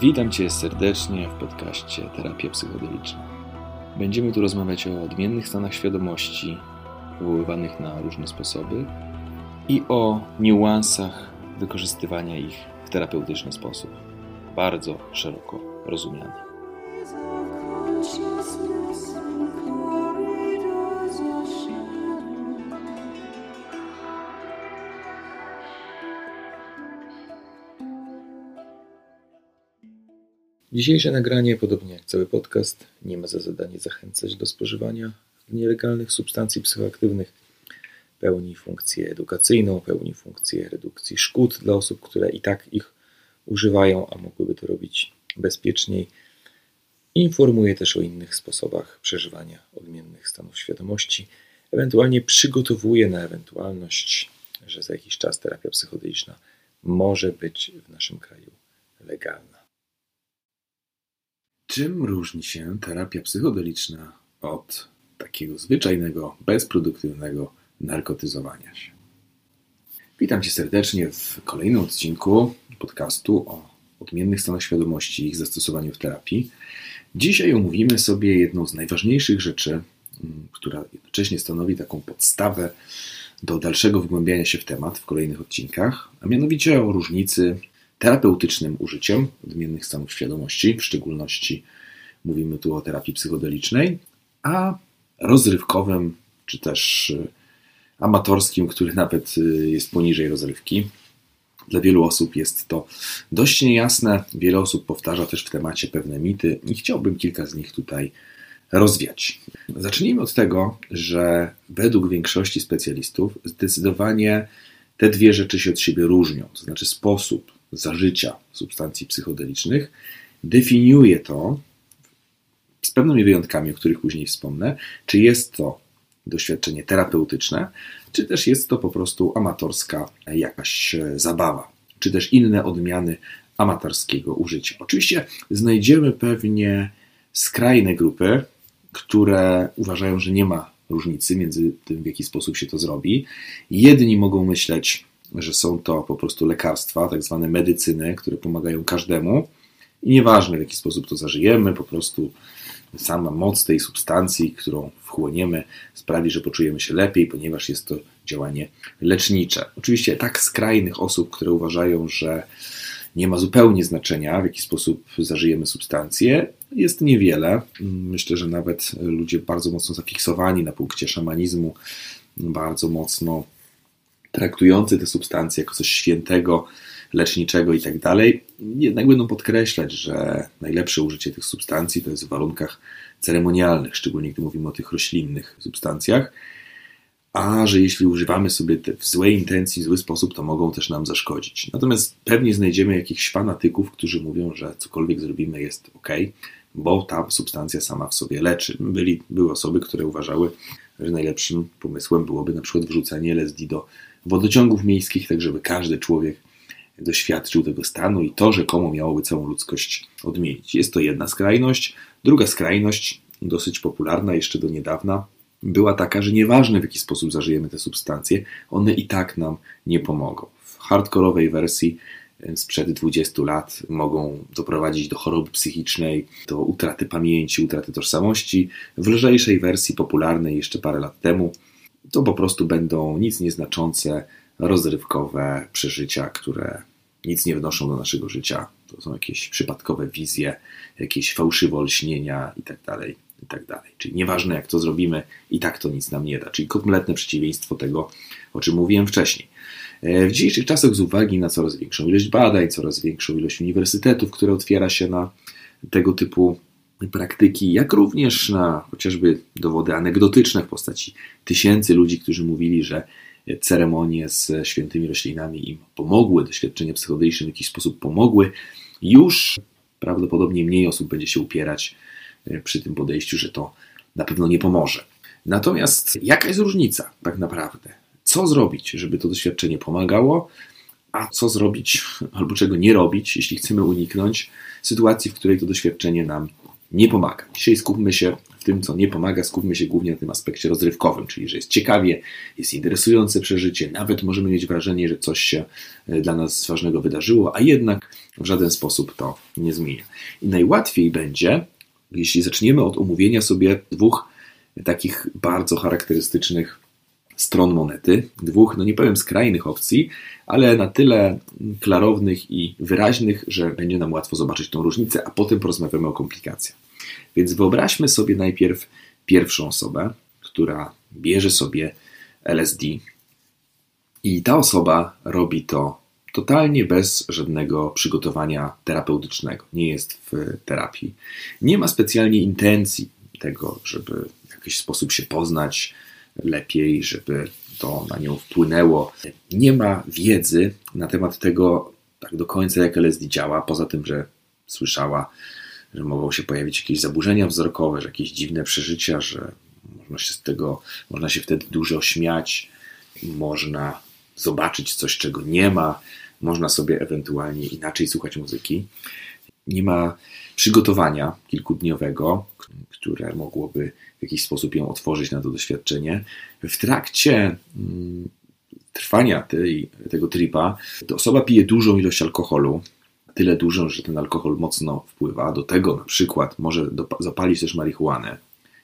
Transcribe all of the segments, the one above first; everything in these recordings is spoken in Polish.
Witam Cię serdecznie w podcaście Terapia Psychodeliczna. Będziemy tu rozmawiać o odmiennych stanach świadomości, wywoływanych na różne sposoby i o niuansach wykorzystywania ich w terapeutyczny sposób, bardzo szeroko rozumiany. Dzisiejsze nagranie, podobnie jak cały podcast, nie ma za zadanie zachęcać do spożywania nielegalnych substancji psychoaktywnych. Pełni funkcję edukacyjną, pełni funkcję redukcji szkód dla osób, które i tak ich używają, a mogłyby to robić bezpieczniej. Informuje też o innych sposobach przeżywania odmiennych stanów świadomości. Ewentualnie przygotowuje na ewentualność, że za jakiś czas terapia psychodeliczna może być w naszym kraju legalna. Czym różni się terapia psychodeliczna od takiego zwyczajnego, bezproduktywnego narkotyzowania się? Witam Cię serdecznie w kolejnym odcinku podcastu o odmiennych stanach świadomości i ich zastosowaniu w terapii. Dzisiaj omówimy sobie jedną z najważniejszych rzeczy, mm, która jednocześnie stanowi taką podstawę do dalszego wgłębiania się w temat w kolejnych odcinkach, a mianowicie o różnicy terapeutycznym użyciem odmiennych stanów świadomości, w szczególności mówimy tu o terapii psychodelicznej, a rozrywkowym, czy też y, amatorskim, który nawet y, jest poniżej rozrywki. Dla wielu osób jest to dość niejasne. Wiele osób powtarza też w temacie pewne mity i chciałbym kilka z nich tutaj rozwiać. Zacznijmy od tego, że według większości specjalistów zdecydowanie te dwie rzeczy się od siebie różnią, to znaczy sposób zażycia substancji psychodelicznych definiuje to, z pewnymi wyjątkami, o których później wspomnę, czy jest to doświadczenie terapeutyczne, czy też jest to po prostu amatorska jakaś zabawa, czy też inne odmiany amatorskiego użycia. Oczywiście znajdziemy pewnie skrajne grupy, które uważają, że nie ma różnicy między tym, w jaki sposób się to zrobi. Jedni mogą myśleć, że są to po prostu lekarstwa, tak zwane medycyny, które pomagają każdemu. I nieważne w jaki sposób to zażyjemy, po prostu sama moc tej substancji, którą wchłoniemy, sprawi, że poczujemy się lepiej, ponieważ jest to działanie lecznicze. Oczywiście tak skrajnych osób, które uważają, że nie ma zupełnie znaczenia, w jaki sposób zażyjemy substancję, jest niewiele. Myślę, że nawet ludzie bardzo mocno zafiksowani na punkcie szamanizmu, bardzo mocno traktujący te substancje jako coś świętego, leczniczego i tak dalej, jednak będą podkreślać, że najlepsze użycie tych substancji to jest w warunkach ceremonialnych, szczególnie gdy mówimy o tych roślinnych substancjach, a że jeśli używamy sobie te w złej intencji, w zły sposób, to mogą też nam zaszkodzić. Natomiast pewnie znajdziemy jakichś fanatyków, którzy mówią, że cokolwiek zrobimy jest ok, bo ta substancja sama w sobie leczy. Byli, były osoby, które uważały, że najlepszym pomysłem byłoby na przykład wrzucenie LSD do wodociągów miejskich, tak żeby każdy człowiek doświadczył tego stanu i to rzekomo miałoby całą ludzkość odmienić. Jest to jedna skrajność. Druga skrajność, dosyć popularna jeszcze do niedawna, była taka, że nieważne w jaki sposób zażyjemy te substancje, one i tak nam nie pomogą. W hardkorowej wersji sprzed 20 lat mogą doprowadzić do choroby psychicznej, do utraty pamięci, utraty tożsamości. W lżejszej wersji popularnej jeszcze parę lat temu to po prostu będą nic nieznaczące, rozrywkowe przeżycia, które nic nie wnoszą do naszego życia. To są jakieś przypadkowe wizje, jakieś fałszywe olśnienia itd. Tak itd. Tak Czyli nieważne jak to zrobimy, i tak to nic nam nie da. Czyli kompletne przeciwieństwo tego, o czym mówiłem wcześniej. E, w dzisiejszych czasach, z uwagi na coraz większą ilość badań, coraz większą ilość uniwersytetów, które otwiera się na tego typu praktyki, jak również na chociażby dowody anegdotyczne w postaci tysięcy ludzi, którzy mówili, że ceremonie z świętymi roślinami im pomogły, doświadczenia psychodeliczne w jakiś sposób pomogły, już prawdopodobnie mniej osób będzie się upierać e, przy tym podejściu, że to na pewno nie pomoże. Natomiast jaka jest różnica tak naprawdę? Co zrobić, żeby to doświadczenie pomagało, a co zrobić albo czego nie robić, jeśli chcemy uniknąć sytuacji, w której to doświadczenie nam nie pomaga. Dzisiaj skupmy się w tym, co nie pomaga, skupmy się głównie na tym aspekcie rozrywkowym, czyli że jest ciekawie, jest interesujące przeżycie, nawet możemy mieć wrażenie, że coś się e, dla nas ważnego wydarzyło, a jednak w żaden sposób to nie zmienia. I najłatwiej będzie, jeśli zaczniemy od omówienia sobie dwóch takich bardzo charakterystycznych stron monety, dwóch, no nie powiem skrajnych opcji, ale na tyle klarownych i wyraźnych, że będzie nam łatwo zobaczyć tą różnicę, a potem porozmawiamy o komplikacjach. Więc wyobraźmy sobie najpierw pierwszą osobę, która bierze sobie LSD i ta osoba robi to totalnie bez żadnego przygotowania terapeutycznego. Nie jest w terapii. Nie ma specjalnie intencji tego, żeby w jakiś sposób się poznać lepiej, żeby to na nią wpłynęło. Nie ma wiedzy na temat tego tak do końca, jak LSD działa, poza tym, że słyszała, że mogą się pojawić jakieś zaburzenia wzrokowe, że jakieś dziwne przeżycia, że można się z tego, można się wtedy dużo śmiać, można zobaczyć coś, czego nie ma, można sobie ewentualnie inaczej słuchać muzyki. Nie ma przygotowania kilkudniowego, które mogłoby w jakiś sposób ją otworzyć na to doświadczenie. W trakcie mm, trwania tej, tego tripa, to osoba pije dużą ilość alkoholu, tyle dużą, że ten alkohol mocno wpływa. Do tego na przykład może zapalić też marihuanę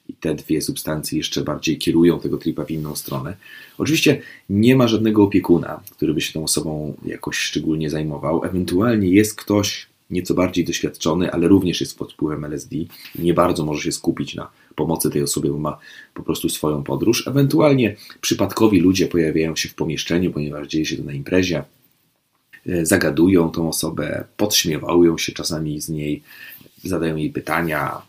i te dwie substancje jeszcze bardziej kierują tego tripa w inną stronę. Oczywiście nie ma żadnego opiekuna, który by się tą osobą jakoś szczególnie zajmował. Ewentualnie jest ktoś nieco bardziej doświadczony, ale również jest pod wpływem LSD i nie bardzo może się skupić na pomocy tej osobie, bo ma po prostu swoją podróż. Ewentualnie przypadkowi ludzie pojawiają się w pomieszczeniu, ponieważ dzieje się to na imprezie, e, zagadują tą osobę, podśmiewają się czasami z niej, zadają jej pytania,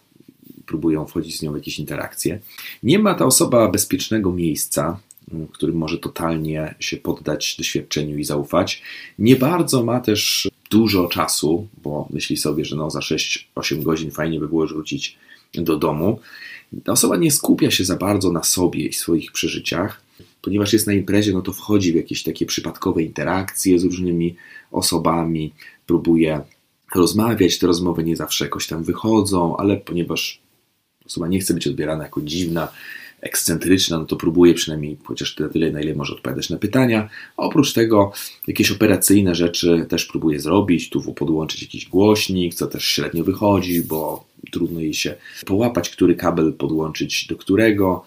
próbują wchodzić z nią w jakieś interakcje. Nie ma ta osoba bezpiecznego miejsca, w którym może totalnie się poddać doświadczeniu i zaufać. Nie bardzo ma też dużo czasu, bo myśli sobie, że no za 6-8 godzin fajnie by było już wrócić do domu. Ta osoba nie skupia się za bardzo na sobie i swoich przeżyciach, ponieważ jest na imprezie, no to wchodzi w jakieś takie przypadkowe interakcje z różnymi osobami, próbuje rozmawiać, te rozmowy nie zawsze jakoś tam wychodzą, ale ponieważ osoba nie chce być odbierana jako dziwna, ekscentryczna, no to próbuje przynajmniej chociaż na tyle, na ile może odpowiadać na pytania. Oprócz tego jakieś operacyjne rzeczy też próbuje zrobić, tu podłączyć jakiś głośnik, co też średnio wychodzi, bo trudno jej się połapać, który kabel podłączyć do którego.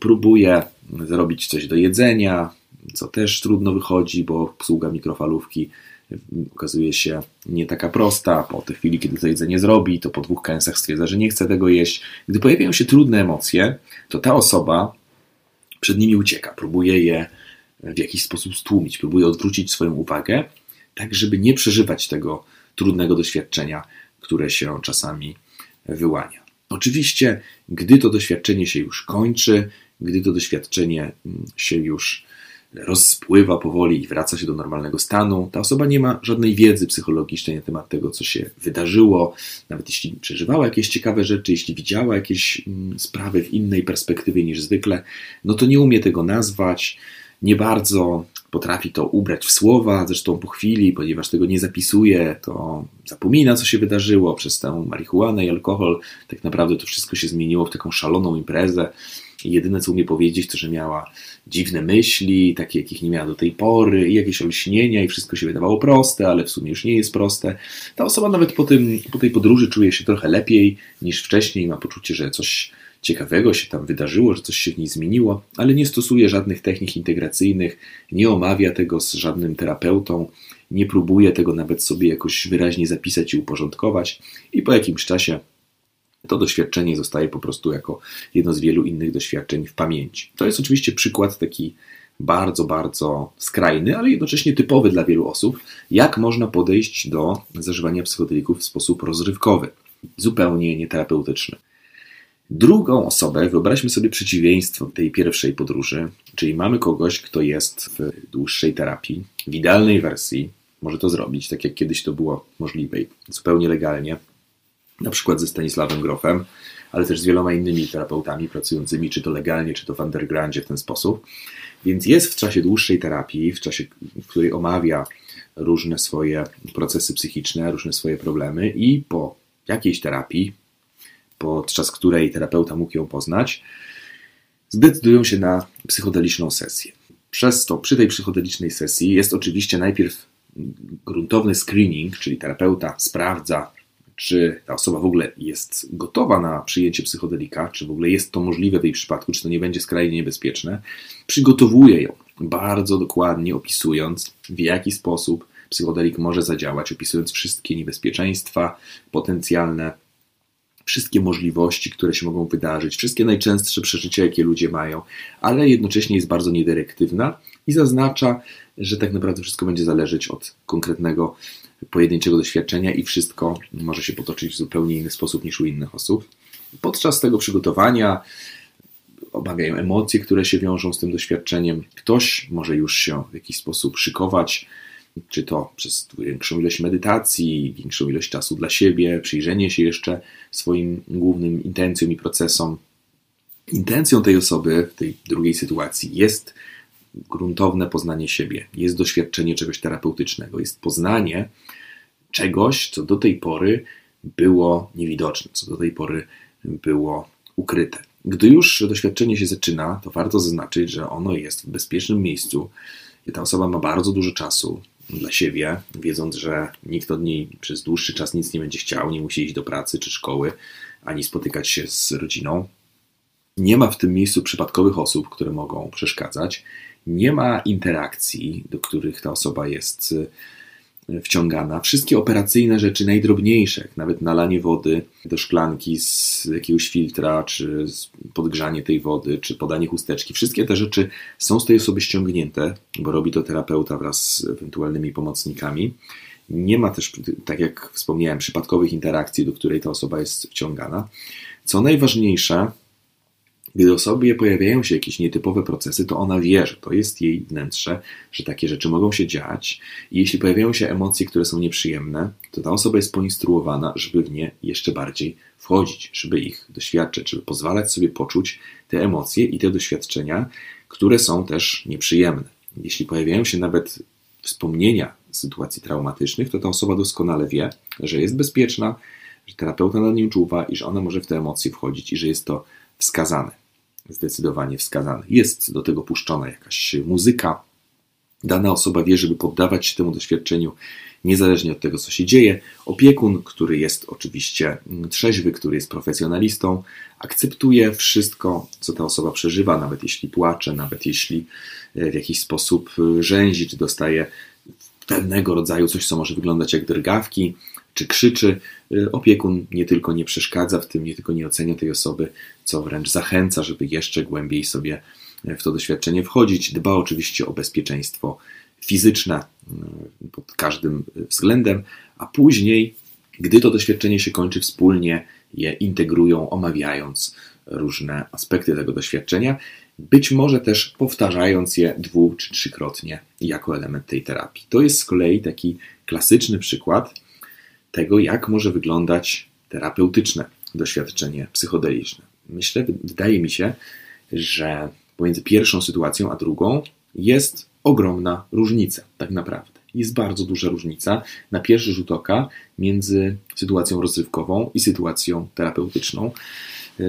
Próbuje zrobić coś do jedzenia, co też trudno wychodzi, bo obsługa mikrofalówki okazuje się nie taka prosta. Po tej chwili, kiedy to jedzenie zrobi, to po dwóch kęsach stwierdza, że nie chce tego jeść. Gdy pojawiają się trudne emocje, to ta osoba przed nimi ucieka, próbuje je w jakiś sposób stłumić, próbuje odwrócić swoją uwagę, tak żeby nie przeżywać tego trudnego doświadczenia, które się czasami wyłania. Oczywiście, gdy to doświadczenie się już kończy, gdy to doświadczenie się już rozpływa powoli i wraca się do normalnego stanu. Ta osoba nie ma żadnej wiedzy psychologicznej na temat tego, co się wydarzyło, nawet jeśli przeżywała jakieś ciekawe rzeczy, jeśli widziała jakieś mm, sprawy w innej perspektywie niż zwykle, no to nie umie tego nazwać, nie bardzo potrafi to ubrać w słowa, zresztą po chwili, ponieważ tego nie zapisuje, to zapomina, co się wydarzyło przez tę marihuanę i alkohol. Tak naprawdę to wszystko się zmieniło w taką szaloną imprezę. I jedyne, co umie powiedzieć, to, że miała dziwne myśli, takie, jakich nie miała do tej pory, i jakieś olśnienia, i wszystko się wydawało proste, ale w sumie już nie jest proste. Ta osoba nawet po, tym, po tej podróży czuje się trochę lepiej niż wcześniej, ma poczucie, że coś ciekawego się tam wydarzyło, że coś się w niej zmieniło, ale nie stosuje żadnych technik integracyjnych, nie omawia tego z żadnym terapeutą, nie próbuje tego nawet sobie jakoś wyraźnie zapisać i uporządkować, i po jakimś czasie to doświadczenie zostaje po prostu jako jedno z wielu innych doświadczeń w pamięci. To jest oczywiście przykład taki bardzo, bardzo skrajny, ale jednocześnie typowy dla wielu osób, jak można podejść do zażywania psychodelików w sposób rozrywkowy, zupełnie nieterapeutyczny. Drugą osobę, wyobraźmy sobie przeciwieństwo tej pierwszej podróży, czyli mamy kogoś, kto jest w dłuższej terapii, w idealnej wersji, może to zrobić, tak jak kiedyś to było możliwe, zupełnie legalnie, na przykład ze Stanisławem Grofem, ale też z wieloma innymi terapeutami pracującymi, czy to legalnie, czy to w undergroundzie w ten sposób. Więc jest w czasie dłuższej terapii, w czasie, w której omawia różne swoje procesy psychiczne, różne swoje problemy i po jakiejś terapii, podczas której terapeuta mógł ją poznać, zdecydują się na psychodeliczną sesję. Przez to przy tej psychodelicznej sesji jest oczywiście najpierw gruntowny screening, czyli terapeuta sprawdza, czy ta osoba w ogóle jest gotowa na przyjęcie psychodelika, czy w ogóle jest to możliwe w jej przypadku, czy to nie będzie skrajnie niebezpieczne. Przygotowuje ją bardzo dokładnie, opisując w jaki sposób psychodelik może zadziałać, opisując wszystkie niebezpieczeństwa potencjalne, wszystkie możliwości, które się mogą wydarzyć, wszystkie najczęstsze przeżycia, jakie ludzie mają, ale jednocześnie jest bardzo niedyrektywna i zaznacza, że tak naprawdę wszystko będzie zależeć od konkretnego pojedynczego doświadczenia i wszystko może się potoczyć w zupełnie inny sposób niż u innych osób. Podczas tego przygotowania obawiają emocje, które się wiążą z tym doświadczeniem. Ktoś może już się w jakiś sposób szykować, czy to przez większą ilość medytacji, większą ilość czasu dla siebie, przyjrzenie się jeszcze swoim głównym intencjom i procesom. Intencją tej osoby w tej drugiej sytuacji jest gruntowne poznanie siebie, jest doświadczenie czegoś terapeutycznego, jest poznanie czegoś, co do tej pory było niewidoczne, co do tej pory było ukryte. Gdy już doświadczenie się zaczyna, to warto zaznaczyć, że ono jest w bezpiecznym miejscu ta osoba ma bardzo dużo czasu dla siebie, wiedząc, że nikt od niej przez dłuższy czas nic nie będzie chciał, nie musi iść do pracy czy szkoły, ani spotykać się z rodziną. Nie ma w tym miejscu przypadkowych osób, które mogą przeszkadzać. Nie ma interakcji, do których ta osoba jest wciągana. Wszystkie operacyjne rzeczy, najdrobniejsze, nawet nalanie wody do szklanki z jakiegoś filtra, czy podgrzanie tej wody, czy podanie chusteczki, wszystkie te rzeczy są z tej osoby ściągnięte, bo robi to terapeuta wraz z ewentualnymi pomocnikami. Nie ma też, tak jak wspomniałem, przypadkowych interakcji, do której ta osoba jest wciągana. Co najważniejsze, gdy osobie pojawiają się jakieś nietypowe procesy, to ona wie, że to jest jej wnętrze, że takie rzeczy mogą się dziać i jeśli pojawiają się emocje, które są nieprzyjemne, to ta osoba jest poinstruowana, żeby w nie jeszcze bardziej wchodzić, żeby ich doświadczać, żeby pozwalać sobie poczuć te emocje i te doświadczenia, które są też nieprzyjemne. Jeśli pojawiają się nawet wspomnienia sytuacji traumatycznych, to ta osoba doskonale wie, że jest bezpieczna, że terapeuta nad nim czuwa i że ona może w te emocje wchodzić i że jest to wskazane. Zdecydowanie wskazane. Jest do tego puszczona jakaś muzyka. Dana osoba wie, żeby poddawać się temu doświadczeniu, niezależnie od tego, co się dzieje. Opiekun, który jest oczywiście trzeźwy, który jest profesjonalistą, akceptuje wszystko, co ta osoba przeżywa, nawet jeśli płacze, nawet jeśli e, w jakiś sposób e, rzęzi, czy dostaje pewnego rodzaju coś, co może wyglądać jak drgawki, czy krzyczy, y, opiekun nie tylko nie przeszkadza w tym, nie tylko nie ocenia tej osoby, co wręcz zachęca, żeby jeszcze głębiej sobie y, w to doświadczenie wchodzić. Dba oczywiście o bezpieczeństwo fizyczne y, pod każdym względem, a później, gdy to doświadczenie się kończy, wspólnie je integrują, omawiając różne aspekty tego doświadczenia, być może też powtarzając je dwu czy trzykrotnie jako element tej terapii. To jest z kolei taki klasyczny przykład tego, jak może wyglądać terapeutyczne doświadczenie psychodeliczne. Myślę, wydaje mi się, że pomiędzy pierwszą sytuacją a drugą jest ogromna różnica, tak naprawdę. Jest bardzo duża różnica na pierwszy rzut oka między sytuacją rozrywkową i sytuacją terapeutyczną.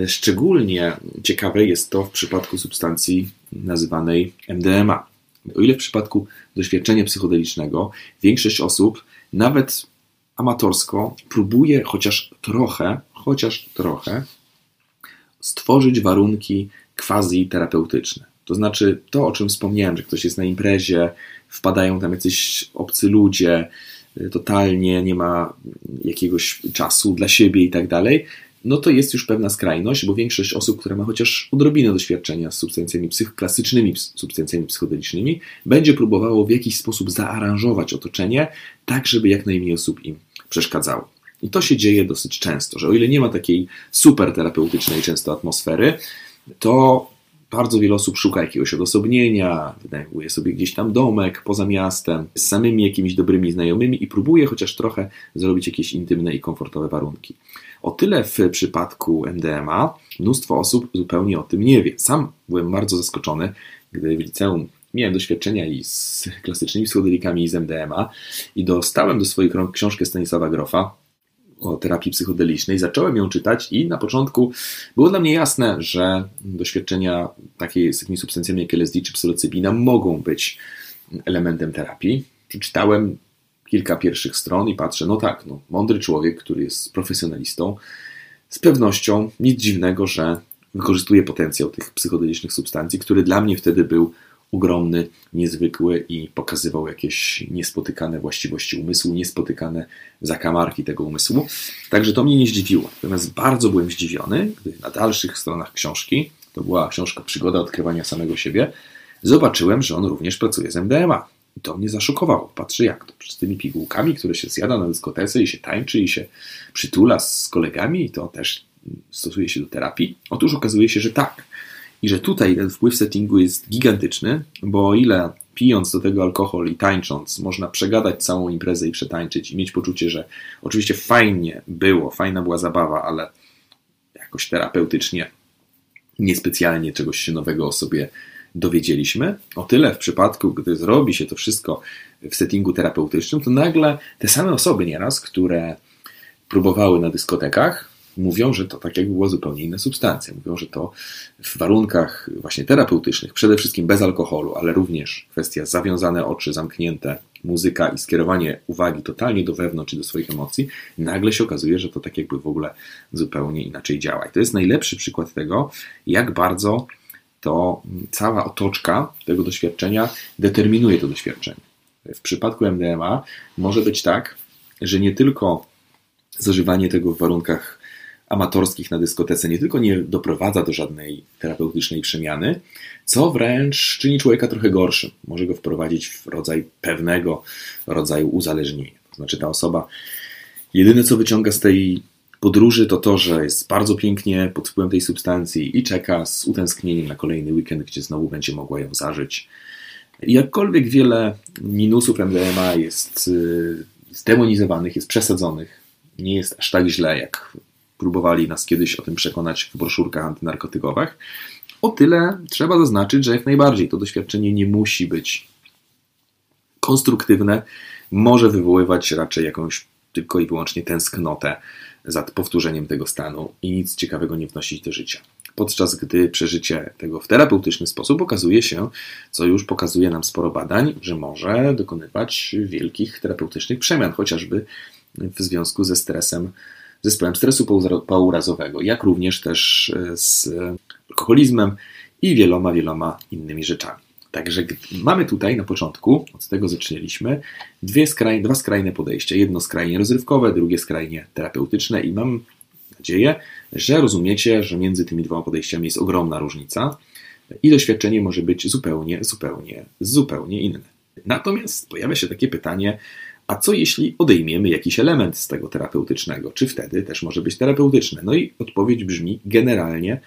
Szczególnie ciekawe jest to w przypadku substancji nazywanej MDMA. O ile w przypadku doświadczenia psychodelicznego większość osób nawet amatorsko próbuje chociaż trochę, chociaż trochę stworzyć warunki quasi-terapeutyczne. To znaczy to, o czym wspomniałem, że ktoś jest na imprezie, wpadają tam jacyś obcy ludzie, y, totalnie nie ma jakiegoś czasu dla siebie i tak dalej, no to jest już pewna skrajność, bo większość osób, która ma chociaż odrobinę doświadczenia z substancjami psych, klasycznymi substancjami psychodelicznymi, będzie próbowało w jakiś sposób zaaranżować otoczenie, tak żeby jak najmniej osób im przeszkadzało. I to się dzieje dosyć często, że o ile nie ma takiej super terapeutycznej często atmosfery, to bardzo wiele osób szuka jakiegoś odosobnienia, wynajmuje sobie gdzieś tam domek poza miastem, z samymi jakimiś dobrymi znajomymi i próbuje chociaż trochę zrobić jakieś intymne i komfortowe warunki. O tyle w przypadku MDMA mnóstwo osób zupełnie o tym nie wie. Sam byłem bardzo zaskoczony, gdy w liceum miałem doświadczenia i z klasycznymi psychodelikami, i z MDMA i dostałem do swojej książkę Stanisława Grofa, o terapii psychodelicznej, zacząłem ją czytać i na początku było dla mnie jasne, że doświadczenia takie z takimi substancjami jak LSD czy psylocybina mogą być elementem terapii. Przeczytałem kilka pierwszych stron i patrzę, no tak, no, mądry człowiek, który jest profesjonalistą, z pewnością nic dziwnego, że wykorzystuje potencjał tych psychodelicznych substancji, który dla mnie wtedy był ogromny, niezwykły i pokazywał jakieś niespotykane właściwości umysłu, niespotykane zakamarki tego umysłu. Także to mnie nie zdziwiło. Natomiast bardzo byłem zdziwiony, gdy na dalszych stronach książki, to była książka Przygoda odkrywania samego siebie, zobaczyłem, że on również pracuje z MDMA. I to mnie zaszokowało. Patrzę jak to, z tymi pigułkami, które się zjada na dyskotece i się tańczy i się przytula z kolegami i to też stosuje się do terapii. Otóż okazuje się, że tak. I że tutaj ten wpływ settingu jest gigantyczny, bo o ile pijąc do tego alkohol i tańcząc, można przegadać całą imprezę i przetańczyć i mieć poczucie, że oczywiście fajnie było, fajna była zabawa, ale jakoś terapeutycznie niespecjalnie czegoś się nowego o sobie dowiedzieliśmy. O tyle w przypadku, gdy zrobi się to wszystko w settingu terapeutycznym, to nagle te same osoby nieraz, które próbowały na dyskotekach, mówią, że to tak jakby była zupełnie inna substancja. Mówią, że to w warunkach właśnie terapeutycznych, przede wszystkim bez alkoholu, ale również kwestia zawiązane oczy, zamknięte, muzyka i skierowanie uwagi totalnie do wewnątrz do swoich emocji, nagle się okazuje, że to tak jakby w ogóle zupełnie inaczej działa. I to jest najlepszy przykład tego, jak bardzo to cała otoczka tego doświadczenia determinuje to doświadczenie. W przypadku MDMA może być tak, że nie tylko zażywanie tego w warunkach amatorskich na dyskotece nie tylko nie doprowadza do żadnej terapeutycznej przemiany, co wręcz czyni człowieka trochę gorszym. Może go wprowadzić w rodzaj pewnego rodzaju uzależnienia. To znaczy ta osoba jedyne co wyciąga z tej podróży to to, że jest bardzo pięknie pod wpływem tej substancji i czeka z utęsknieniem na kolejny weekend, gdzie znowu będzie mogła ją zażyć. Jakkolwiek wiele minusów MDMA jest y, zdemonizowanych, jest przesadzonych, nie jest aż tak źle, jak próbowali nas kiedyś o tym przekonać w broszurkach antynarkotykowych, o tyle trzeba zaznaczyć, że jak najbardziej to doświadczenie nie musi być konstruktywne, może wywoływać raczej jakąś tylko i wyłącznie tęsknotę za powtórzeniem tego stanu i nic ciekawego nie wnosić do życia. Podczas gdy przeżycie tego w terapeutyczny sposób okazuje się, co już pokazuje nam sporo badań, że może dokonywać wielkich terapeutycznych przemian, chociażby w związku ze stresem, zespołem stresu pourazowego, jak również też z alkoholizmem i wieloma, wieloma innymi rzeczami. Także mamy tutaj na początku, od tego zaczęliśmy, dwie skrajne, dwa skrajne podejścia. Jedno skrajnie rozrywkowe, drugie skrajnie terapeutyczne i mam nadzieję, że rozumiecie, że między tymi dwoma podejściami jest ogromna różnica i doświadczenie może być zupełnie, zupełnie, zupełnie inne. Natomiast pojawia się takie pytanie, a co jeśli odejmiemy jakiś element z tego terapeutycznego? Czy wtedy też może być terapeutyczne? No i odpowiedź brzmi generalnie,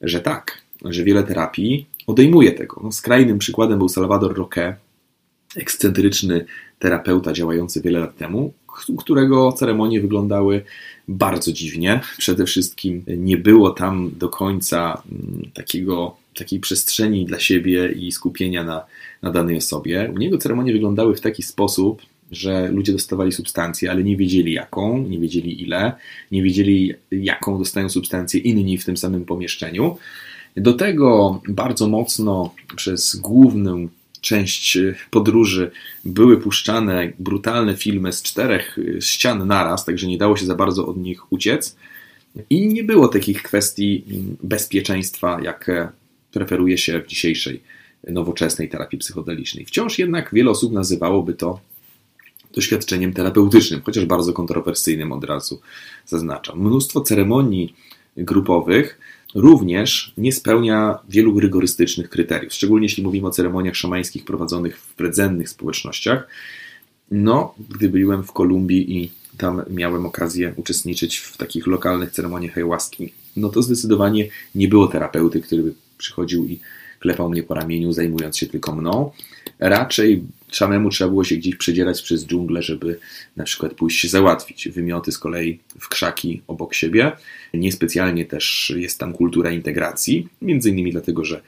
że tak, że wiele terapii odejmuje tego. No, skrajnym przykładem był Salvador Roque, ekscentryczny terapeuta działający wiele lat temu, którego ceremonie wyglądały bardzo dziwnie. Przede wszystkim nie było tam do końca mm, takiego, takiej przestrzeni dla siebie i skupienia na, na danej osobie. U niego ceremonie wyglądały w taki sposób, że ludzie dostawali substancję, ale nie wiedzieli jaką, nie wiedzieli ile, nie wiedzieli jaką dostają substancję inni w tym samym pomieszczeniu. Do tego bardzo mocno przez główną część podróży były puszczane brutalne filmy z czterech ścian naraz, także nie dało się za bardzo od nich uciec. I nie było takich kwestii bezpieczeństwa, jakie preferuje się w dzisiejszej nowoczesnej terapii psychodelicznej. Wciąż jednak wiele osób nazywałoby to doświadczeniem terapeutycznym, chociaż bardzo kontrowersyjnym od razu zaznaczam. Mnóstwo ceremonii grupowych również nie spełnia wielu rygorystycznych kryteriów, szczególnie jeśli mówimy o ceremoniach szamańskich prowadzonych w rdzennych społecznościach. No, gdy byłem w Kolumbii i tam miałem okazję uczestniczyć w takich lokalnych ceremoniach ayahuaski, no to zdecydowanie nie było terapeuty, który by przychodził i klepał mnie po ramieniu, zajmując się tylko mną. Raczej samemu trzeba było się gdzieś przedzierać przez dżunglę, żeby na przykład pójść się załatwić. Wymioty z kolei w krzaki obok siebie. Niespecjalnie też jest tam kultura integracji, między innymi dlatego, że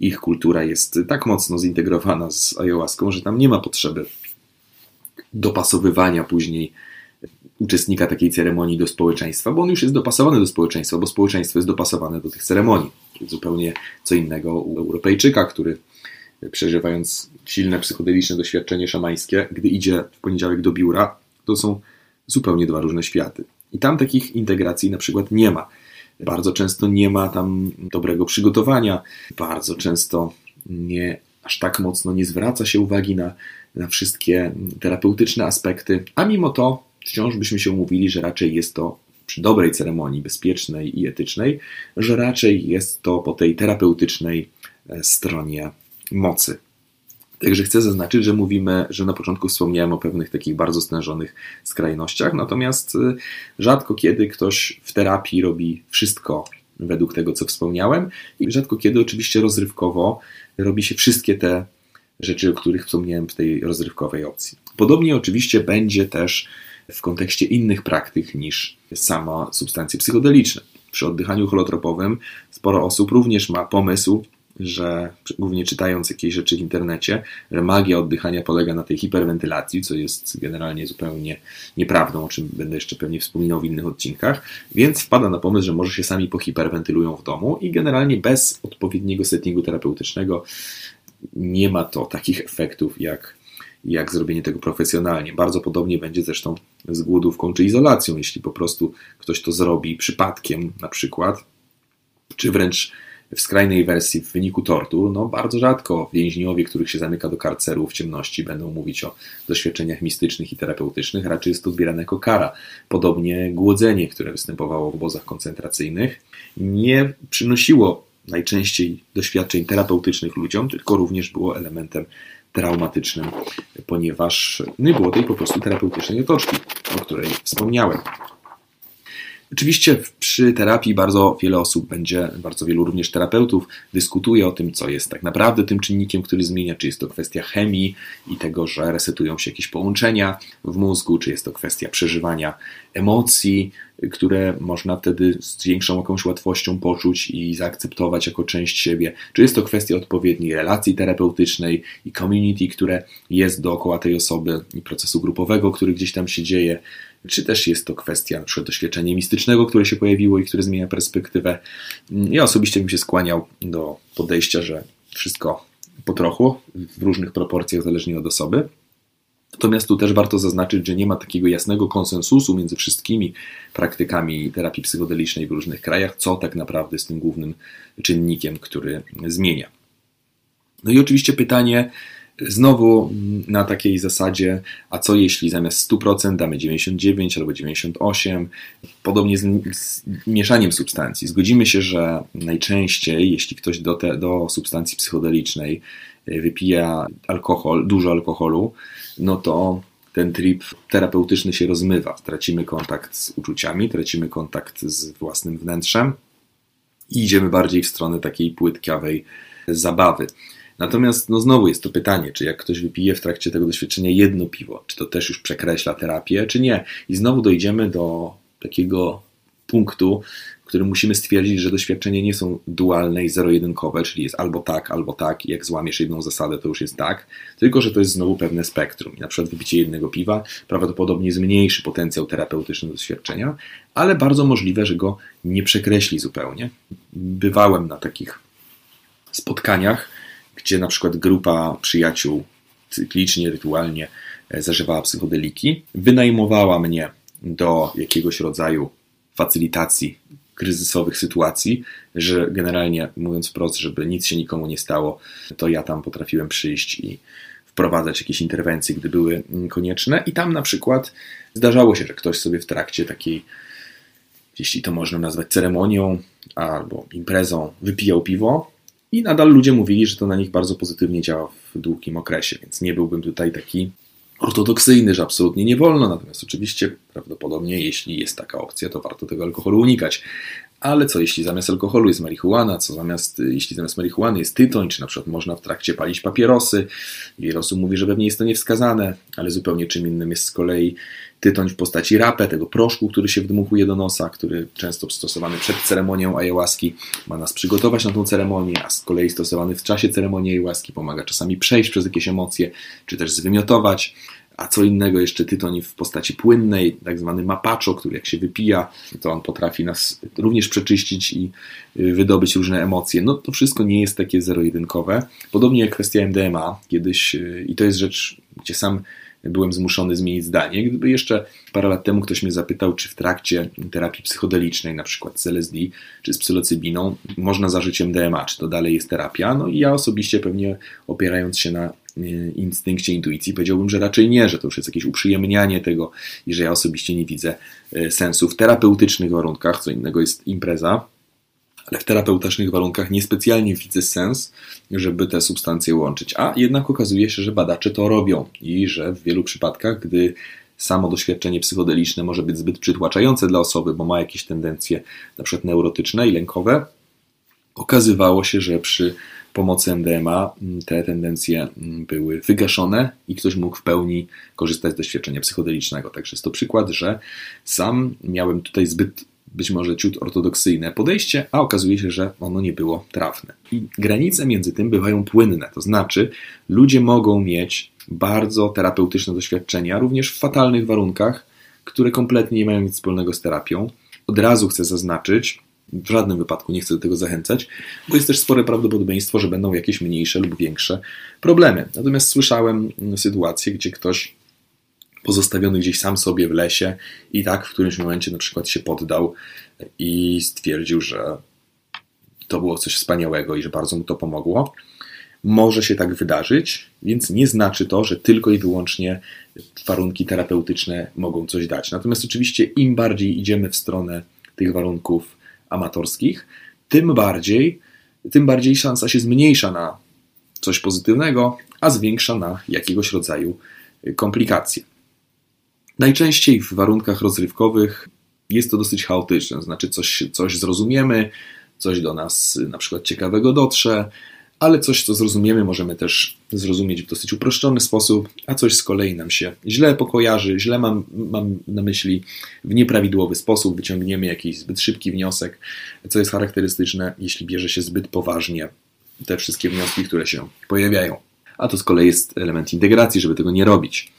ich kultura jest tak mocno zintegrowana z ayahuaską, że tam nie ma potrzeby dopasowywania później uczestnika takiej ceremonii do społeczeństwa, bo on już jest dopasowany do społeczeństwa, bo społeczeństwo jest dopasowane do tych ceremonii. Zupełnie co innego u Europejczyka, który przeżywając silne psychodeliczne doświadczenie szamańskie, gdy idzie w poniedziałek do biura, to są zupełnie dwa różne światy. I tam takich integracji na przykład nie ma. Bardzo często nie ma tam dobrego przygotowania, bardzo często nie aż tak mocno nie zwraca się uwagi na, na wszystkie terapeutyczne aspekty, a mimo to wciąż byśmy się umówili, że raczej jest to przy dobrej ceremonii bezpiecznej i etycznej, że raczej jest to po tej terapeutycznej e, stronie mocy. Także chcę zaznaczyć, że mówimy, że na początku wspomniałem o pewnych takich bardzo stężonych skrajnościach, natomiast y, rzadko kiedy ktoś w terapii robi wszystko według tego, co wspomniałem, i rzadko kiedy oczywiście rozrywkowo robi się wszystkie te rzeczy, o których wspomniałem w tej rozrywkowej opcji. Podobnie oczywiście będzie też w kontekście innych praktyk niż sama substancje psychodeliczne. Przy oddychaniu holotropowym sporo osób również ma pomysł, że głównie czytając jakieś rzeczy w internecie, że magia oddychania polega na tej hiperwentylacji, co jest generalnie zupełnie nieprawdą, o czym będę jeszcze pewnie wspominał w innych odcinkach, więc wpada na pomysł, że może się sami pohiperwentylują w domu i generalnie bez odpowiedniego settingu terapeutycznego nie ma to takich efektów jak, jak zrobienie tego profesjonalnie. Bardzo podobnie będzie zresztą z głodówką czy izolacją, jeśli po prostu ktoś to zrobi przypadkiem na przykład, czy wręcz w skrajnej wersji w wyniku tortur, no bardzo rzadko więźniowie, których się zamyka do karceru w ciemności, będą mówić o doświadczeniach mistycznych i terapeutycznych, raczej jest to odbierane jako kara. Podobnie głodzenie, które występowało w obozach koncentracyjnych, nie przynosiło najczęściej doświadczeń terapeutycznych ludziom, tylko również było elementem traumatycznym, ponieważ nie było tej po prostu terapeutycznej otoczki, o której wspomniałem. Oczywiście przy terapii bardzo wiele osób będzie, bardzo wielu również terapeutów dyskutuje o tym, co jest tak naprawdę tym czynnikiem, który zmienia, czy jest to kwestia chemii i tego, że resetują się jakieś połączenia w mózgu, czy jest to kwestia przeżywania emocji, które można wtedy z większą jakąś łatwością poczuć i zaakceptować jako część siebie, czy jest to kwestia odpowiedniej relacji terapeutycznej i community, które jest dookoła tej osoby i procesu grupowego, który gdzieś tam się dzieje, czy też jest to kwestia przykład doświadczenia mistycznego, które się pojawiło i które zmienia perspektywę. Ja osobiście bym się skłaniał do podejścia, że wszystko po trochu, w różnych proporcjach, zależnie od osoby. Natomiast tu też warto zaznaczyć, że nie ma takiego jasnego konsensusu między wszystkimi praktykami terapii psychodelicznej w różnych krajach, co tak naprawdę jest tym głównym czynnikiem, który zmienia. No i oczywiście pytanie, Znowu na takiej zasadzie, a co jeśli zamiast 100% damy 99 albo 98? Podobnie z, z mieszaniem substancji. Zgodzimy się, że najczęściej, jeśli ktoś do, te, do substancji psychodelicznej e, wypija alkohol, dużo alkoholu, no to ten trip terapeutyczny się rozmywa. Tracimy kontakt z uczuciami, tracimy kontakt z własnym wnętrzem i idziemy bardziej w stronę takiej płytkawej zabawy. Natomiast no znowu jest to pytanie, czy jak ktoś wypije w trakcie tego doświadczenia jedno piwo, czy to też już przekreśla terapię, czy nie. I znowu dojdziemy do takiego punktu, w którym musimy stwierdzić, że doświadczenia nie są dualne i zero-jedynkowe, czyli jest albo tak, albo tak, i jak złamiesz jedną zasadę, to już jest tak, tylko że to jest znowu pewne spektrum. I na przykład wypicie jednego piwa prawdopodobnie zmniejszy potencjał terapeutyczny doświadczenia, ale bardzo możliwe, że go nie przekreśli zupełnie. Bywałem na takich spotkaniach, gdzie na przykład grupa przyjaciół cyklicznie, rytualnie e, zażywała psychodeliki, wynajmowała mnie do jakiegoś rodzaju facylitacji kryzysowych sytuacji, że generalnie mówiąc wprost, żeby nic się nikomu nie stało, to ja tam potrafiłem przyjść i wprowadzać jakieś interwencje, gdy były konieczne. I tam na przykład zdarzało się, że ktoś sobie w trakcie takiej, jeśli to można nazwać ceremonią albo imprezą, wypijał piwo, i nadal ludzie mówili, że to na nich bardzo pozytywnie działa w długim okresie, więc nie byłbym tutaj taki ortodoksyjny, że absolutnie nie wolno. Natomiast oczywiście prawdopodobnie, jeśli jest taka opcja, to warto tego alkoholu unikać. Ale co jeśli zamiast alkoholu jest marihuana, co zamiast, jeśli zamiast marihuany jest tytoń, czy na przykład można w trakcie palić papierosy. Wiele osób mówi, że pewnie jest to niewskazane, ale zupełnie czym innym jest z kolei tytoń w postaci rapę, tego proszku, który się wdmuchuje do nosa, który często stosowany przed ceremonią ayahuaski ma nas przygotować na tą ceremonię, a z kolei stosowany w czasie ceremonii ayahuaski pomaga czasami przejść przez jakieś emocje, czy też zwymiotować a co innego jeszcze tytoń w postaci płynnej, tak zwany mapaczo, który jak się wypija, to on potrafi nas również przeczyścić i y, wydobyć różne emocje. No to wszystko nie jest takie zero-jedynkowe. Podobnie jak kwestia MDMA kiedyś, y, i to jest rzecz, gdzie sam byłem zmuszony zmienić zdanie. Gdyby jeszcze parę lat temu ktoś mnie zapytał, czy w trakcie terapii psychodelicznej, na przykład z LSD czy z psylocybiną, można zażyć MDMA, czy to dalej jest terapia, no i ja osobiście pewnie opierając się na y, instynkcie, intuicji, powiedziałbym, że raczej nie, że to już jest jakieś uprzyjemnianie tego i że ja osobiście nie widzę y, sensu w terapeutycznych warunkach, co innego jest impreza, w terapeutycznych warunkach niespecjalnie widzę sens, żeby te substancje łączyć. A jednak okazuje się, że badacze to robią i że w wielu przypadkach, gdy samo doświadczenie psychodeliczne może być zbyt przytłaczające dla osoby, bo ma jakieś tendencje na przykład neurotyczne i lękowe, okazywało się, że przy pomocy MDMA te tendencje były wygaszone i ktoś mógł w pełni korzystać z doświadczenia psychodelicznego. Także jest to przykład, że sam miałem tutaj zbyt być może ciut ortodoksyjne podejście, a okazuje się, że ono nie było trafne. I granice między tym bywają płynne, to znaczy ludzie mogą mieć bardzo terapeutyczne doświadczenia, również w fatalnych warunkach, które kompletnie nie mają nic wspólnego z terapią. Od razu chcę zaznaczyć, w żadnym wypadku nie chcę do tego zachęcać, bo jest też spore prawdopodobieństwo, że będą jakieś mniejsze lub większe problemy. Natomiast słyszałem sytuacje, gdzie ktoś pozostawiony gdzieś sam sobie w lesie i tak w którymś momencie na przykład się poddał i stwierdził, że to było coś wspaniałego i że bardzo mu to pomogło. Może się tak wydarzyć, więc nie znaczy to, że tylko i wyłącznie warunki terapeutyczne mogą coś dać. Natomiast oczywiście im bardziej idziemy w stronę tych warunków amatorskich, tym bardziej, tym bardziej szansa się zmniejsza na coś pozytywnego, a zwiększa na jakiegoś rodzaju komplikacje. Najczęściej w warunkach rozrywkowych jest to dosyć chaotyczne, znaczy coś, coś zrozumiemy, coś do nas na przykład ciekawego dotrze, ale coś, co zrozumiemy, możemy też zrozumieć w dosyć uproszczony sposób, a coś z kolei nam się źle pokojarzy, źle mam, mam na myśli w nieprawidłowy sposób, wyciągniemy jakiś zbyt szybki wniosek, co jest charakterystyczne, jeśli bierze się zbyt poważnie te wszystkie wnioski, które się pojawiają. A to z kolei jest element integracji, żeby tego nie robić.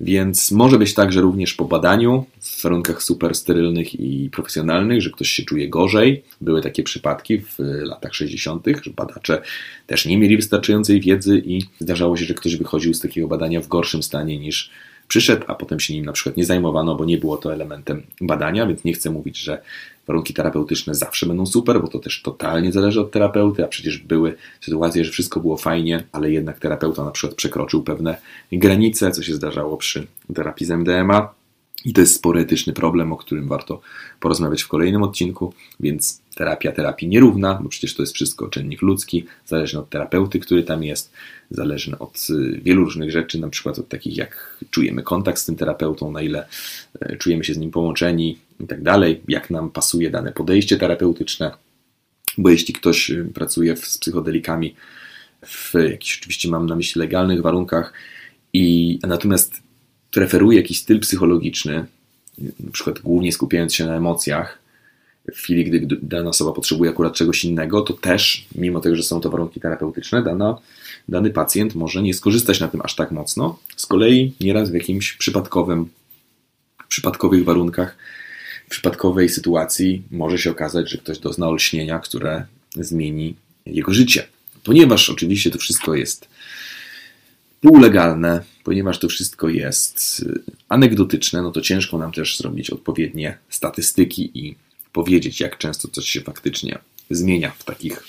Więc może być tak, że również po badaniu w warunkach super sterylnych i profesjonalnych, że ktoś się czuje gorzej. Były takie przypadki w latach 60., że badacze też nie mieli wystarczającej wiedzy i zdarzało się, że ktoś wychodził z takiego badania w gorszym stanie niż przyszedł, a potem się nim na przykład nie zajmowano, bo nie było to elementem badania, więc nie chcę mówić, że warunki terapeutyczne zawsze będą super, bo to też totalnie zależy od terapeuty, a przecież były sytuacje, że wszystko było fajnie, ale jednak terapeuta na przykład przekroczył pewne granice, co się zdarzało przy terapii z MDMA. I to jest spory etyczny problem, o którym warto porozmawiać w kolejnym odcinku, więc terapia terapii nierówna, bo przecież to jest wszystko czynnik ludzki, zależny od terapeuty, który tam jest, zależny od y, wielu różnych rzeczy, na przykład od takich jak czujemy kontakt z tym terapeutą, na ile y, czujemy się z nim połączeni i tak dalej, jak nam pasuje dane podejście terapeutyczne, bo jeśli ktoś y, pracuje z psychodelikami w jakichś oczywiście mam na myśli legalnych warunkach i natomiast preferuje jakiś styl psychologiczny, na przykład głównie skupiając się na emocjach, w chwili, gdy dana osoba potrzebuje akurat czegoś innego, to też, mimo tego, że są to warunki terapeutyczne, dana, dany pacjent może nie skorzystać na tym aż tak mocno. Z kolei nieraz w jakimś przypadkowym, przypadkowych warunkach, przypadkowej sytuacji może się okazać, że ktoś dozna olśnienia, które zmieni jego życie. Ponieważ oczywiście to wszystko jest półlegalne, ponieważ to wszystko jest y, anegdotyczne, no to ciężko nam też zrobić odpowiednie statystyki i powiedzieć, jak często coś się faktycznie zmienia w takich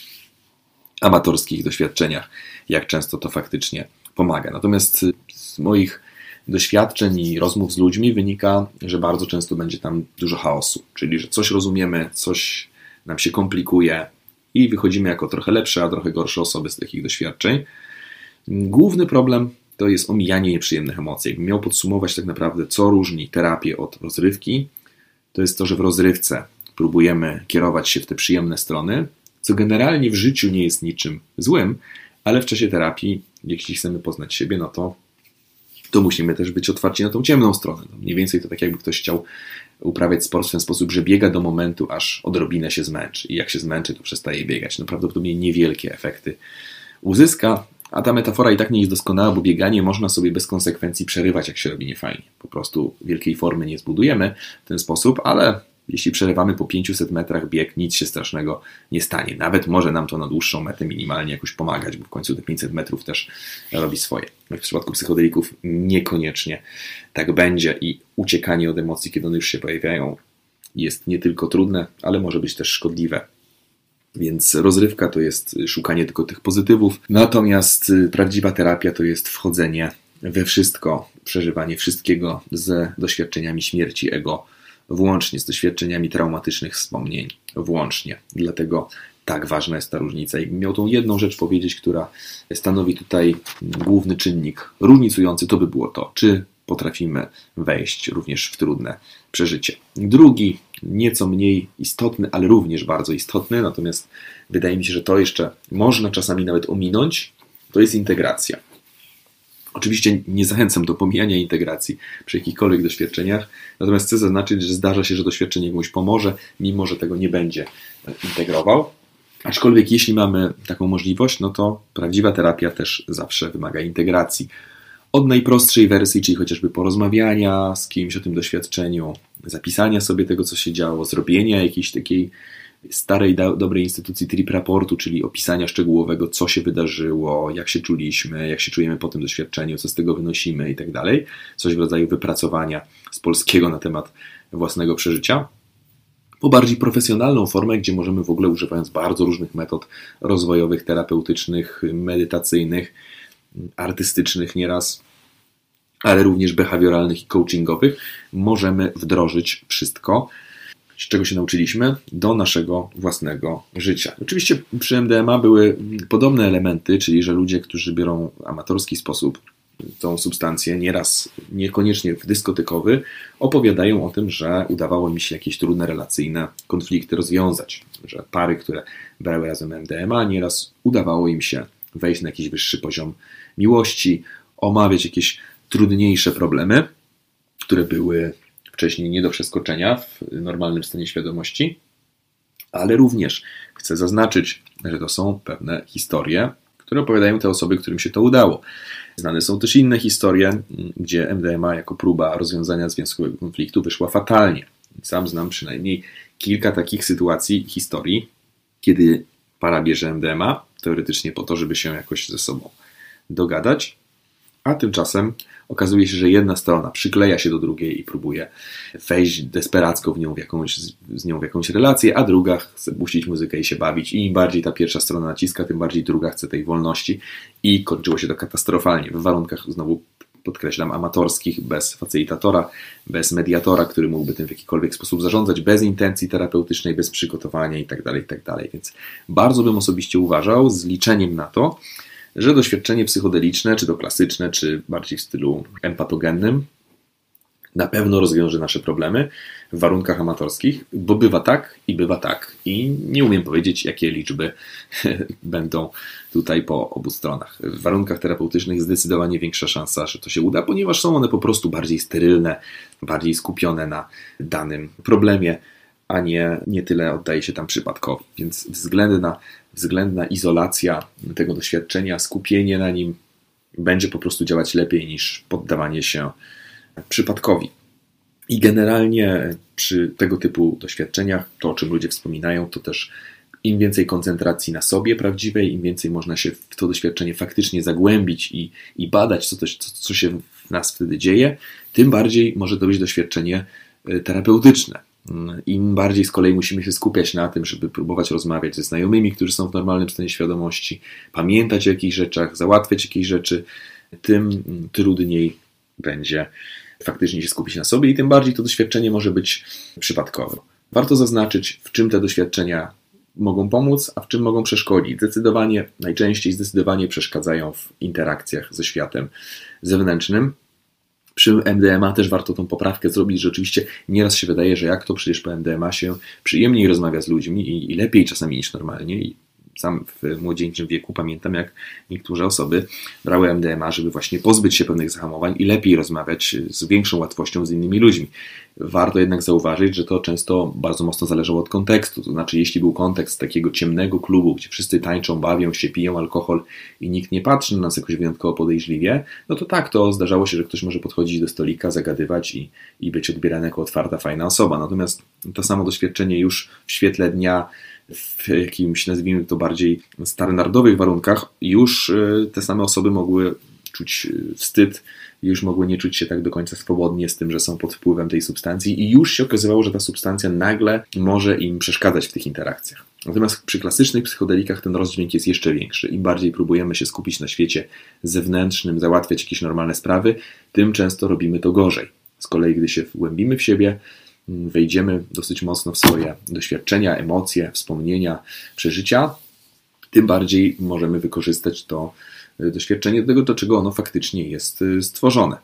amatorskich doświadczeniach, jak często to faktycznie pomaga. Natomiast z moich doświadczeń i rozmów z ludźmi wynika, że bardzo często będzie tam dużo chaosu, czyli że coś rozumiemy, coś nam się komplikuje i wychodzimy jako trochę lepsze, a trochę gorsze osoby z takich doświadczeń. Główny problem to jest omijanie nieprzyjemnych emocji. Jakbym miał podsumować tak naprawdę, co różni terapię od rozrywki, to jest to, że w rozrywce próbujemy kierować się w te przyjemne strony, co generalnie w życiu nie jest niczym złym, ale w czasie terapii, jeśli chcemy poznać siebie, no to, to musimy też być otwarci na tą ciemną stronę. No mniej więcej to tak jakby ktoś chciał uprawiać sport w ten sposób, że biega do momentu, aż odrobinę się zmęczy. I jak się zmęczy, to przestaje biegać. No prawdopodobnie niewielkie efekty uzyska, A ta metafora i tak nie jest doskonała, bo bieganie można sobie bez konsekwencji przerywać, jak się robi niefajnie. Po prostu wielkiej formy nie zbudujemy w ten sposób, ale jeśli przerywamy po 500 metrach bieg, nic się strasznego nie stanie. Nawet może nam to na dłuższą metę minimalnie jakoś pomagać, bo w końcu te 500 metrów też robi swoje. No w przypadku psychodelików niekoniecznie tak będzie i uciekanie od emocji, kiedy one już się pojawiają, jest nie tylko trudne, ale może być też szkodliwe. Więc rozrywka to jest szukanie tylko tych pozytywów, natomiast y, prawdziwa terapia to jest wchodzenie we wszystko, przeżywanie wszystkiego ze doświadczeniami śmierci ego włącznie z doświadczeniami traumatycznych wspomnień, włącznie. Dlatego tak ważna jest ta różnica. I miał tą jedną rzecz powiedzieć, która stanowi tutaj główny czynnik różnicujący, to by było to, czy potrafimy wejść również w trudne przeżycie. Drugi, nieco mniej istotny, ale również bardzo istotny, natomiast wydaje mi się, że to jeszcze można czasami nawet ominąć, to jest integracja. Oczywiście nie zachęcam do pomijania integracji przy jakichkolwiek doświadczeniach, natomiast chcę zaznaczyć, że zdarza się, że doświadczenie komuś pomoże, mimo że tego nie będzie integrował. Aczkolwiek jeśli mamy taką możliwość, no to prawdziwa terapia też zawsze wymaga integracji. Od najprostszej wersji, czyli chociażby porozmawiania z kimś o tym doświadczeniu, zapisania sobie tego, co się działo, zrobienia jakiejś takiej starej, dobrej instytucji trip raportu, czyli opisania szczegółowego, co się wydarzyło, jak się czuliśmy, jak się czujemy po tym doświadczeniu, co z tego wynosimy i tak dalej. Coś w rodzaju wypracowania z polskiego na temat własnego przeżycia. Po bardziej profesjonalną formę, gdzie możemy w ogóle używając bardzo różnych metod rozwojowych, terapeutycznych, medytacyjnych, artystycznych nieraz, ale również behawioralnych i coachingowych, możemy wdrożyć wszystko z czego się nauczyliśmy, do naszego własnego życia. Oczywiście przy MDMA były podobne elementy, czyli że ludzie, którzy biorą w amatorski sposób tą substancję, nieraz niekoniecznie w dyskotykowy, opowiadają o tym, że udawało mi się jakieś trudne relacyjne konflikty rozwiązać. Że pary, które brały razem MDMA, nieraz udawało im się wejść na jakiś wyższy poziom miłości, omawiać jakieś trudniejsze problemy, które były wcześniej nie do przeskoczenia w normalnym stanie świadomości, ale również chcę zaznaczyć, że to są pewne historie, które opowiadają te osoby, którym się to udało. Znane są też inne historie, gdzie MDMA jako próba rozwiązania związkowego konfliktu wyszła fatalnie. Sam znam przynajmniej kilka takich sytuacji, historii, kiedy para bierze MDMA, teoretycznie po to, żeby się jakoś ze sobą dogadać, a tymczasem okazuje się, że jedna strona przykleja się do drugiej i próbuje wejść desperacko w nią w jakąś, z nią w jakąś relację, a druga chce puścić muzykę i się bawić. I im bardziej ta pierwsza strona naciska, tym bardziej druga chce tej wolności. I kończyło się to katastrofalnie w warunkach znowu podkreślam, amatorskich, bez facylitatora, bez mediatora, który mógłby tym w jakikolwiek sposób zarządzać, bez intencji terapeutycznej, bez przygotowania itd., tak itd. Tak Więc bardzo bym osobiście uważał, z liczeniem na to, że doświadczenie psychodeliczne, czy to klasyczne, czy bardziej w stylu empatogennym, na pewno rozwiąże nasze problemy w warunkach amatorskich, bo bywa tak i bywa tak. I nie umiem powiedzieć, jakie liczby będą tutaj po obu stronach. W warunkach terapeutycznych zdecydowanie większa szansa, że to się uda, ponieważ są one po prostu bardziej sterylne, bardziej skupione na danym problemie, a nie, nie tyle oddaje się tam przypadkowi. Więc względna, względna izolacja tego doświadczenia, skupienie na nim będzie po prostu działać lepiej niż poddawanie się przypadkowi. I generalnie przy tego typu doświadczeniach, to o czym ludzie wspominają, to też im więcej koncentracji na sobie prawdziwej, im więcej można się w to doświadczenie faktycznie zagłębić i, i badać, co, to, co, co się w nas wtedy dzieje, tym bardziej może to być doświadczenie e, terapeutyczne. Im bardziej z kolei musimy się skupiać na tym, żeby próbować rozmawiać ze znajomymi, którzy są w normalnym stanie świadomości, pamiętać o jakichś rzeczach, załatwiać jakieś rzeczy, tym trudniej będzie faktycznie się skupić na sobie i tym bardziej to doświadczenie może być przypadkowe. Warto zaznaczyć, w czym te doświadczenia mogą pomóc, a w czym mogą przeszkodzić. Zdecydowanie, najczęściej zdecydowanie przeszkadzają w interakcjach ze światem zewnętrznym. Przy MDMA też warto tą poprawkę zrobić, że oczywiście nieraz się wydaje, że jak to przecież po MDMA się przyjemniej rozmawia z ludźmi i, i lepiej czasami niż normalnie i sam w młodzieńczym wieku pamiętam, jak niektóre osoby brały MDMA, żeby właśnie pozbyć się pewnych zahamowań i lepiej rozmawiać z większą łatwością z innymi ludźmi. Warto jednak zauważyć, że to często bardzo mocno zależało od kontekstu. To znaczy, jeśli był kontekst takiego ciemnego klubu, gdzie wszyscy tańczą, bawią się, piją alkohol i nikt nie patrzy na nas jakoś wyjątkowo podejrzliwie, no to tak, to zdarzało się, że ktoś może podchodzić do stolika, zagadywać i, i być odbierany jako otwarta, fajna osoba. Natomiast to samo doświadczenie już w świetle dnia w jakimś, nazwijmy to bardziej standardowych warunkach, już e, te same osoby mogły czuć e, wstyd, już mogły nie czuć się tak do końca swobodnie z tym, że są pod wpływem tej substancji, i już się okazywało, że ta substancja nagle może im przeszkadzać w tych interakcjach. Natomiast przy klasycznych psychodelikach ten rozdźwięk jest jeszcze większy. Im bardziej próbujemy się skupić na świecie zewnętrznym, załatwiać jakieś normalne sprawy, tym często robimy to gorzej. Z kolei, gdy się wgłębimy w siebie, wejdziemy dosyć mocno w swoje doświadczenia, emocje, wspomnienia, przeżycia, tym bardziej możemy wykorzystać to e, doświadczenie do tego, do czego ono faktycznie jest e, stworzone.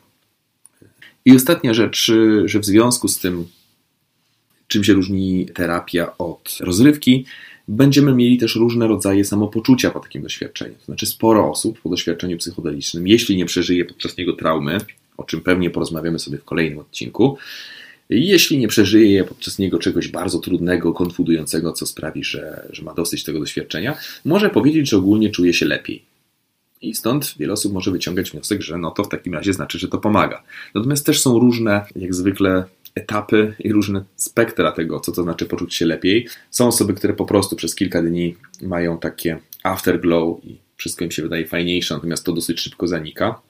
I ostatnia rzecz, e, że w związku z tym, czym się różni terapia od rozrywki, będziemy mieli też różne rodzaje samopoczucia po takim doświadczeniu. To znaczy, sporo osób po doświadczeniu psychodelicznym, jeśli nie przeżyje podczas niego traumy, o czym pewnie porozmawiamy sobie w kolejnym odcinku, jeśli nie przeżyje je podczas niego czegoś bardzo trudnego, konfudującego, co sprawi, że, że ma dosyć tego doświadczenia, może powiedzieć, że ogólnie czuje się lepiej. I stąd wiele osób może wyciągać wniosek, że no to w takim razie znaczy, że to pomaga. Natomiast też są różne, jak zwykle, etapy i różne spektra tego, co to znaczy poczuć się lepiej. Są osoby, które po prostu przez kilka dni mają takie afterglow i wszystko im się wydaje fajniejsze, natomiast to dosyć szybko zanika.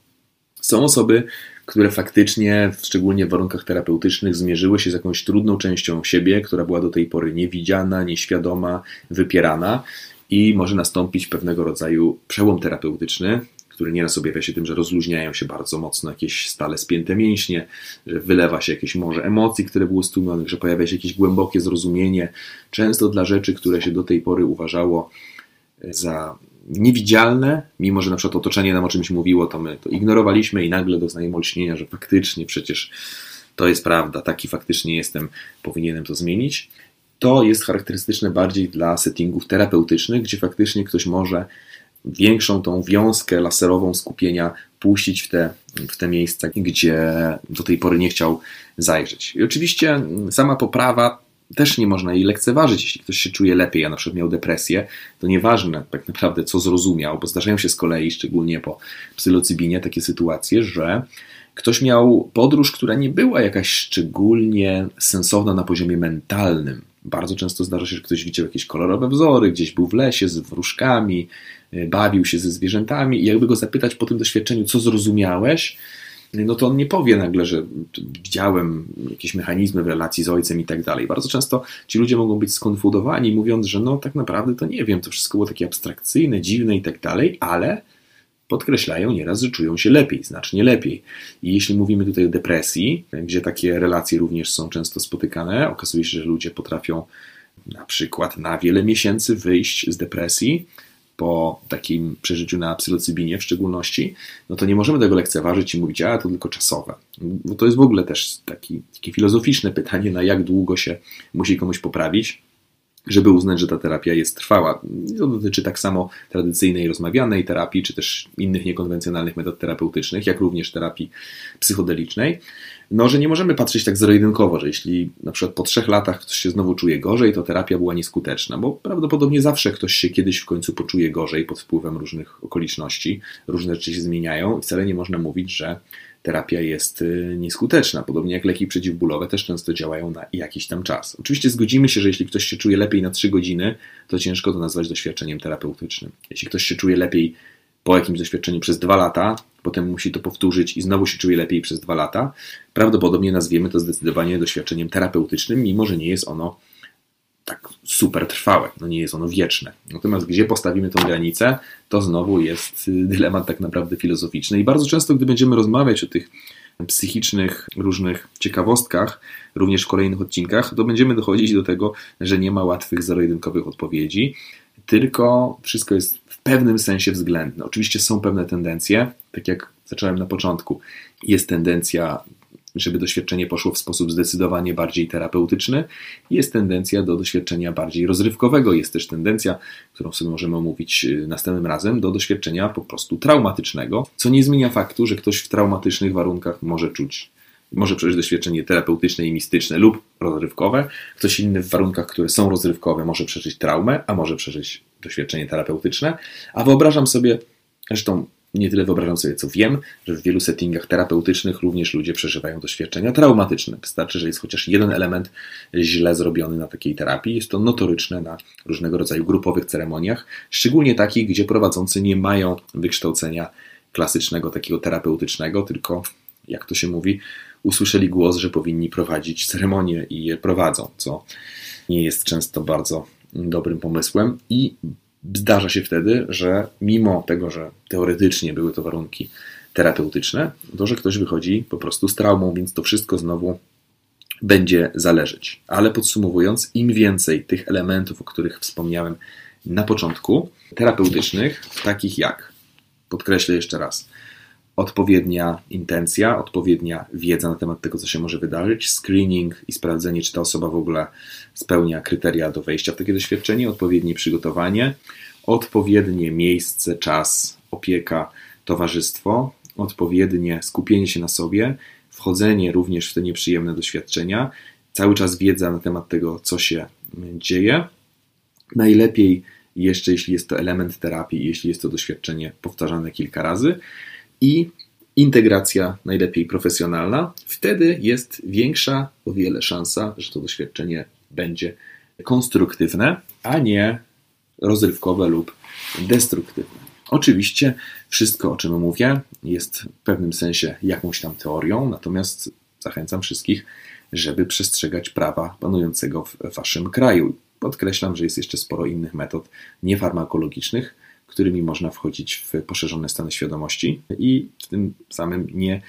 Są osoby, które faktycznie, szczególnie w warunkach terapeutycznych, zmierzyły się z jakąś trudną częścią siebie, która była do tej pory niewidziana, nieświadoma, wypierana i może nastąpić pewnego rodzaju przełom terapeutyczny, który nieraz objawia się tym, że rozluźniają się bardzo mocno jakieś stale spięte mięśnie, że wylewa się jakieś morze emocji, które było stłumionych, że pojawia się jakieś głębokie zrozumienie, często dla rzeczy, które się do tej pory uważało za niewidzialne, mimo że na przykład otoczenie nam o czymś mówiło, to my to ignorowaliśmy i nagle doznajemy olśnienia, że faktycznie przecież to jest prawda, taki faktycznie jestem, powinienem to zmienić. To jest charakterystyczne bardziej dla settingów terapeutycznych, gdzie faktycznie ktoś może większą tą wiązkę laserową skupienia puścić w te, w te miejsca, gdzie do tej pory nie chciał zajrzeć. I oczywiście sama poprawa też nie można jej lekceważyć. Jeśli ktoś się czuje lepiej, a na przykład miał depresję, to nieważne tak naprawdę, co zrozumiał, bo zdarzają się z kolei, szczególnie po psylocybinie, takie sytuacje, że ktoś miał podróż, która nie była jakaś szczególnie sensowna na poziomie mentalnym. Bardzo często zdarza się, że ktoś widział jakieś kolorowe wzory, gdzieś był w lesie z wróżkami, bawił się ze zwierzętami i jakby go zapytać po tym doświadczeniu, co zrozumiałeś, no to on nie powie nagle, że widziałem jakieś mechanizmy w relacji z ojcem i tak dalej. Bardzo często ci ludzie mogą być skonfudowani, mówiąc, że no tak naprawdę to nie wiem, to wszystko było takie abstrakcyjne, dziwne i tak dalej, ale podkreślają nieraz, że czują się lepiej, znacznie lepiej. I jeśli mówimy tutaj o depresji, gdzie takie relacje również są często spotykane, okazuje się, że ludzie potrafią na przykład na wiele miesięcy wyjść z depresji, po takim przeżyciu na psylocybinie w szczególności, no to nie możemy tego lekceważyć i mówić, a to tylko czasowe. Bo to jest w ogóle też taki, takie filozoficzne pytanie, na jak długo się musi komuś poprawić, żeby uznać, że ta terapia jest trwała. To dotyczy tak samo tradycyjnej rozmawianej terapii, czy też innych niekonwencjonalnych metod terapeutycznych, jak również terapii psychodelicznej. No, że nie możemy patrzeć tak zero-jedynkowo, że jeśli na przykład po trzech latach ktoś się znowu czuje gorzej, to terapia była nieskuteczna, bo prawdopodobnie zawsze ktoś się kiedyś w końcu poczuje gorzej pod wpływem różnych okoliczności, różne rzeczy się zmieniają i wcale nie można mówić, że terapia jest y, nieskuteczna. Podobnie jak leki przeciwbólowe też często działają na jakiś tam czas. Oczywiście zgodzimy się, że jeśli ktoś się czuje lepiej na 3 godziny, to ciężko to nazwać doświadczeniem terapeutycznym. Jeśli ktoś się czuje lepiej po jakimś doświadczeniu przez 2 lata, potem musi to powtórzyć i znowu się czuje lepiej przez 2 lata, prawdopodobnie nazwiemy to zdecydowanie doświadczeniem terapeutycznym, mimo że nie jest ono tak super trwałe, no nie jest ono wieczne. Natomiast gdzie postawimy tą granicę, to znowu jest y, dylemat tak naprawdę filozoficzny. I bardzo często, gdy będziemy rozmawiać o tych psychicznych różnych ciekawostkach, również w kolejnych odcinkach, to będziemy dochodzić do tego, że nie ma łatwych zero-jedynkowych odpowiedzi, tylko wszystko jest w pewnym sensie względne. Oczywiście są pewne tendencje, tak jak zacząłem na początku. Jest tendencja żeby doświadczenie poszło w sposób zdecydowanie bardziej terapeutyczny. Jest tendencja do doświadczenia bardziej rozrywkowego. Jest też tendencja, którą sobie możemy omówić y, następnym razem, do doświadczenia po prostu traumatycznego, co nie zmienia faktu, że ktoś w traumatycznych warunkach może czuć może przeżyć doświadczenie terapeutyczne i mistyczne lub rozrywkowe. Ktoś inny w warunkach, które są rozrywkowe, może przeżyć traumę, a może przeżyć doświadczenie terapeutyczne. A wyobrażam sobie, zresztą nie tyle wyobrażam sobie, co wiem, że w wielu settingach terapeutycznych również ludzie przeżywają doświadczenia traumatyczne. Wystarczy, że jest chociaż jeden element źle zrobiony na takiej terapii. Jest to notoryczne na różnego rodzaju grupowych ceremoniach, szczególnie takich, gdzie prowadzący nie mają wykształcenia klasycznego, takiego terapeutycznego, tylko, jak to się mówi, usłyszeli głos, że powinni prowadzić ceremonię i je prowadzą, co nie jest często bardzo dobrym pomysłem i zdarza się wtedy, że mimo tego, że teoretycznie były to warunki terapeutyczne, to że ktoś wychodzi po prostu z traumą, więc to wszystko znowu będzie zależeć. Ale podsumowując, im więcej tych elementów, o których wspomniałem na początku, terapeutycznych, takich jak, podkreślę jeszcze raz, odpowiednia intencja, odpowiednia wiedza na temat tego, co się może wydarzyć, screening i sprawdzenie, czy ta osoba w ogóle spełnia kryteria do wejścia w takie doświadczenie, odpowiednie przygotowanie, odpowiednie miejsce, czas, opieka, towarzystwo, odpowiednie skupienie się na sobie, wchodzenie również w te nieprzyjemne doświadczenia, cały czas wiedza na temat tego, co się dzieje. Najlepiej jeszcze, jeśli jest to element terapii, jeśli jest to doświadczenie powtarzane kilka razy i integracja najlepiej profesjonalna, wtedy jest większa o wiele szansa, że to doświadczenie będzie konstruktywne, a nie rozrywkowe lub destruktywne. Oczywiście wszystko, o czym mówię, jest w pewnym sensie jakąś tam teorią, natomiast zachęcam wszystkich, żeby przestrzegać prawa panującego w waszym kraju. Podkreślam, że jest jeszcze sporo innych metod niefarmakologicznych, którymi można wchodzić w poszerzone stany świadomości i tym samym nie,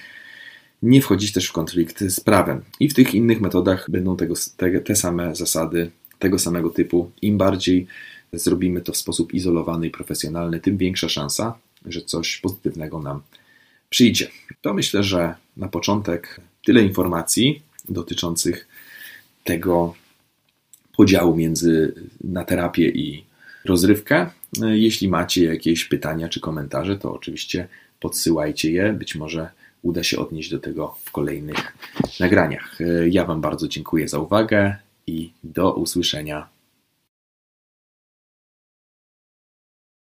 nie wchodzić też w konflikt z prawem. I w tych innych metodach będą tego, te, te same zasady tego samego typu. Im bardziej zrobimy to w sposób izolowany i profesjonalny, tym większa szansa, że coś pozytywnego nam przyjdzie. To myślę, że na początek tyle informacji dotyczących tego podziału między na terapię i rozrywkę. Jeśli macie jakieś pytania czy komentarze, to oczywiście podsyłajcie je. Być może uda się odnieść do tego w kolejnych nagraniach. Ja Wam bardzo dziękuję za uwagę i do usłyszenia